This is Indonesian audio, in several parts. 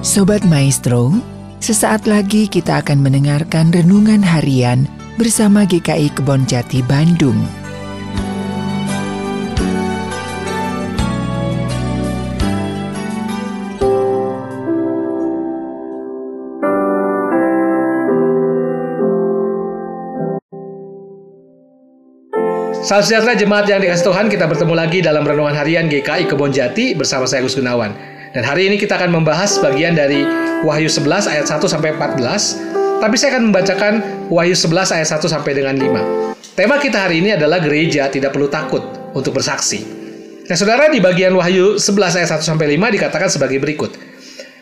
Sobat Maestro, sesaat lagi kita akan mendengarkan renungan harian bersama GKI Kebon Jati Bandung. Salam sejahtera jemaat yang dikasih Tuhan, kita bertemu lagi dalam renungan harian GKI Kebon Jati bersama saya Gus Gunawan. Dan hari ini kita akan membahas bagian dari Wahyu 11 ayat 1 sampai 14. Tapi saya akan membacakan Wahyu 11 ayat 1 sampai dengan 5. Tema kita hari ini adalah gereja tidak perlu takut untuk bersaksi. Nah, Saudara di bagian Wahyu 11 ayat 1 sampai 5 dikatakan sebagai berikut.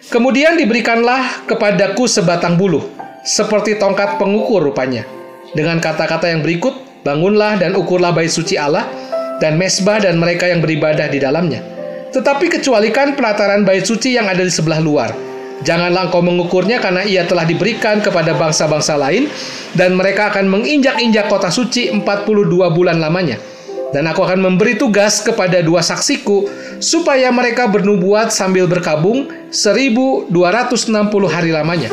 Kemudian diberikanlah kepadaku sebatang buluh, seperti tongkat pengukur rupanya. Dengan kata-kata yang berikut, bangunlah dan ukurlah bait suci Allah dan mesbah dan mereka yang beribadah di dalamnya tetapi kecualikan pelataran bait suci yang ada di sebelah luar. Janganlah engkau mengukurnya karena ia telah diberikan kepada bangsa-bangsa lain dan mereka akan menginjak-injak kota suci 42 bulan lamanya. Dan aku akan memberi tugas kepada dua saksiku supaya mereka bernubuat sambil berkabung 1260 hari lamanya.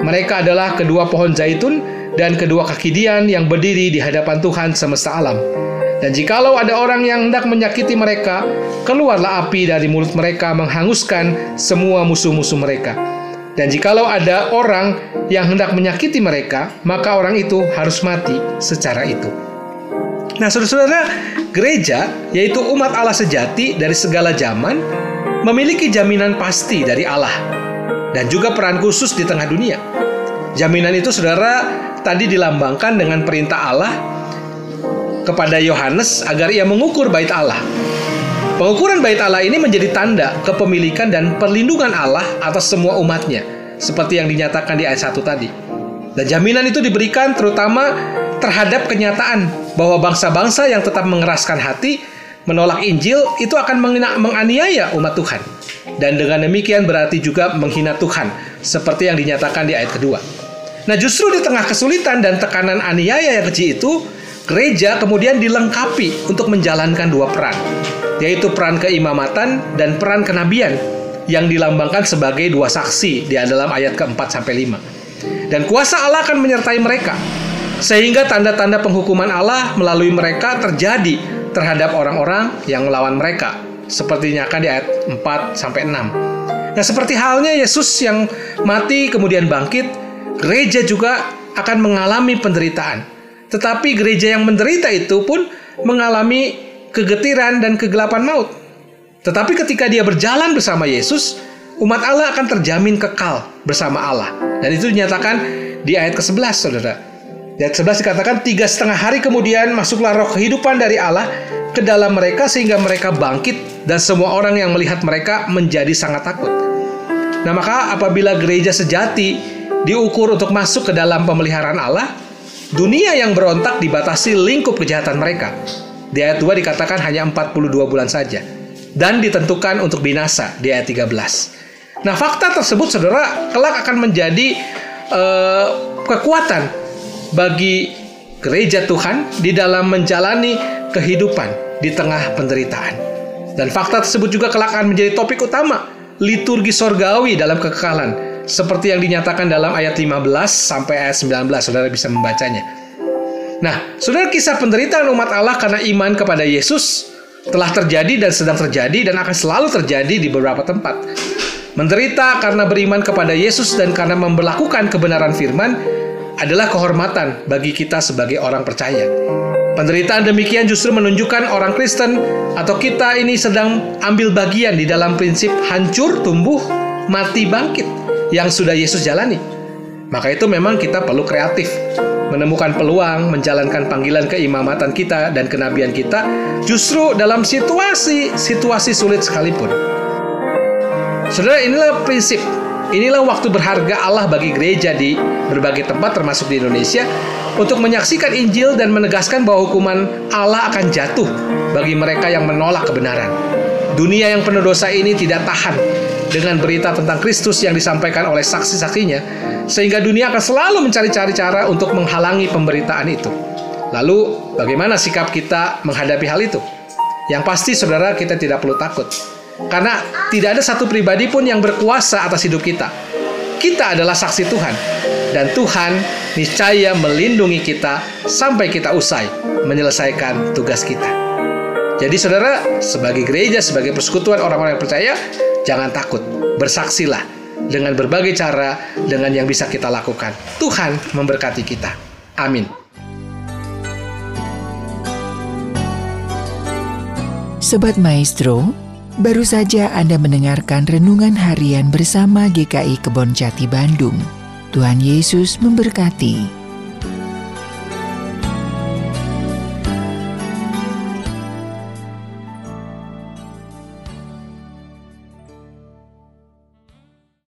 Mereka adalah kedua pohon zaitun dan kedua kaki dian yang berdiri di hadapan Tuhan semesta alam. Dan jikalau ada orang yang hendak menyakiti mereka, keluarlah api dari mulut mereka menghanguskan semua musuh-musuh mereka. Dan jikalau ada orang yang hendak menyakiti mereka, maka orang itu harus mati secara itu. Nah, saudara-saudara, gereja, yaitu umat Allah sejati dari segala zaman, memiliki jaminan pasti dari Allah dan juga peran khusus di tengah dunia. Jaminan itu, saudara, tadi dilambangkan dengan perintah Allah kepada Yohanes agar ia mengukur bait Allah. Pengukuran bait Allah ini menjadi tanda kepemilikan dan perlindungan Allah atas semua umatnya, seperti yang dinyatakan di ayat 1 tadi. Dan jaminan itu diberikan terutama terhadap kenyataan bahwa bangsa-bangsa yang tetap mengeraskan hati menolak Injil itu akan menganiaya umat Tuhan. Dan dengan demikian berarti juga menghina Tuhan, seperti yang dinyatakan di ayat kedua. Nah justru di tengah kesulitan dan tekanan aniaya yang kecil itu, gereja kemudian dilengkapi untuk menjalankan dua peran, yaitu peran keimamatan dan peran kenabian yang dilambangkan sebagai dua saksi di dalam ayat keempat sampai lima. Dan kuasa Allah akan menyertai mereka, sehingga tanda-tanda penghukuman Allah melalui mereka terjadi terhadap orang-orang yang melawan mereka, sepertinya akan di ayat 4 sampai 6. Nah, seperti halnya Yesus yang mati kemudian bangkit, gereja juga akan mengalami penderitaan tetapi gereja yang menderita itu pun mengalami kegetiran dan kegelapan maut. Tetapi ketika dia berjalan bersama Yesus, umat Allah akan terjamin kekal bersama Allah. Dan itu dinyatakan di ayat ke-11, saudara. Di ayat 11 dikatakan, tiga setengah hari kemudian masuklah roh kehidupan dari Allah ke dalam mereka sehingga mereka bangkit dan semua orang yang melihat mereka menjadi sangat takut. Nah maka apabila gereja sejati diukur untuk masuk ke dalam pemeliharaan Allah, Dunia yang berontak dibatasi lingkup kejahatan mereka. Di ayat 2 dikatakan hanya 42 bulan saja. Dan ditentukan untuk binasa di ayat 13. Nah fakta tersebut saudara kelak akan menjadi uh, kekuatan bagi gereja Tuhan di dalam menjalani kehidupan di tengah penderitaan. Dan fakta tersebut juga kelak akan menjadi topik utama liturgi sorgawi dalam kekekalan seperti yang dinyatakan dalam ayat 15 sampai ayat 19. Saudara bisa membacanya. Nah, saudara kisah penderitaan umat Allah karena iman kepada Yesus telah terjadi dan sedang terjadi dan akan selalu terjadi di beberapa tempat. Menderita karena beriman kepada Yesus dan karena memperlakukan kebenaran firman adalah kehormatan bagi kita sebagai orang percaya. Penderitaan demikian justru menunjukkan orang Kristen atau kita ini sedang ambil bagian di dalam prinsip hancur, tumbuh, mati, bangkit yang sudah Yesus jalani. Maka itu memang kita perlu kreatif, menemukan peluang, menjalankan panggilan keimamatan kita dan kenabian kita justru dalam situasi-situasi sulit sekalipun. Saudara, inilah prinsip, inilah waktu berharga Allah bagi gereja di berbagai tempat termasuk di Indonesia untuk menyaksikan Injil dan menegaskan bahwa hukuman Allah akan jatuh bagi mereka yang menolak kebenaran. Dunia yang penuh dosa ini tidak tahan dengan berita tentang Kristus yang disampaikan oleh saksi-saksinya, sehingga dunia akan selalu mencari-cari cara untuk menghalangi pemberitaan itu. Lalu, bagaimana sikap kita menghadapi hal itu? Yang pasti, saudara, kita tidak perlu takut. Karena tidak ada satu pribadi pun yang berkuasa atas hidup kita. Kita adalah saksi Tuhan. Dan Tuhan niscaya melindungi kita sampai kita usai menyelesaikan tugas kita. Jadi saudara, sebagai gereja, sebagai persekutuan orang-orang yang percaya, jangan takut, bersaksilah dengan berbagai cara dengan yang bisa kita lakukan. Tuhan memberkati kita. Amin. Sobat Maestro, baru saja Anda mendengarkan renungan harian bersama GKI Kebon Jati Bandung. Tuhan Yesus memberkati.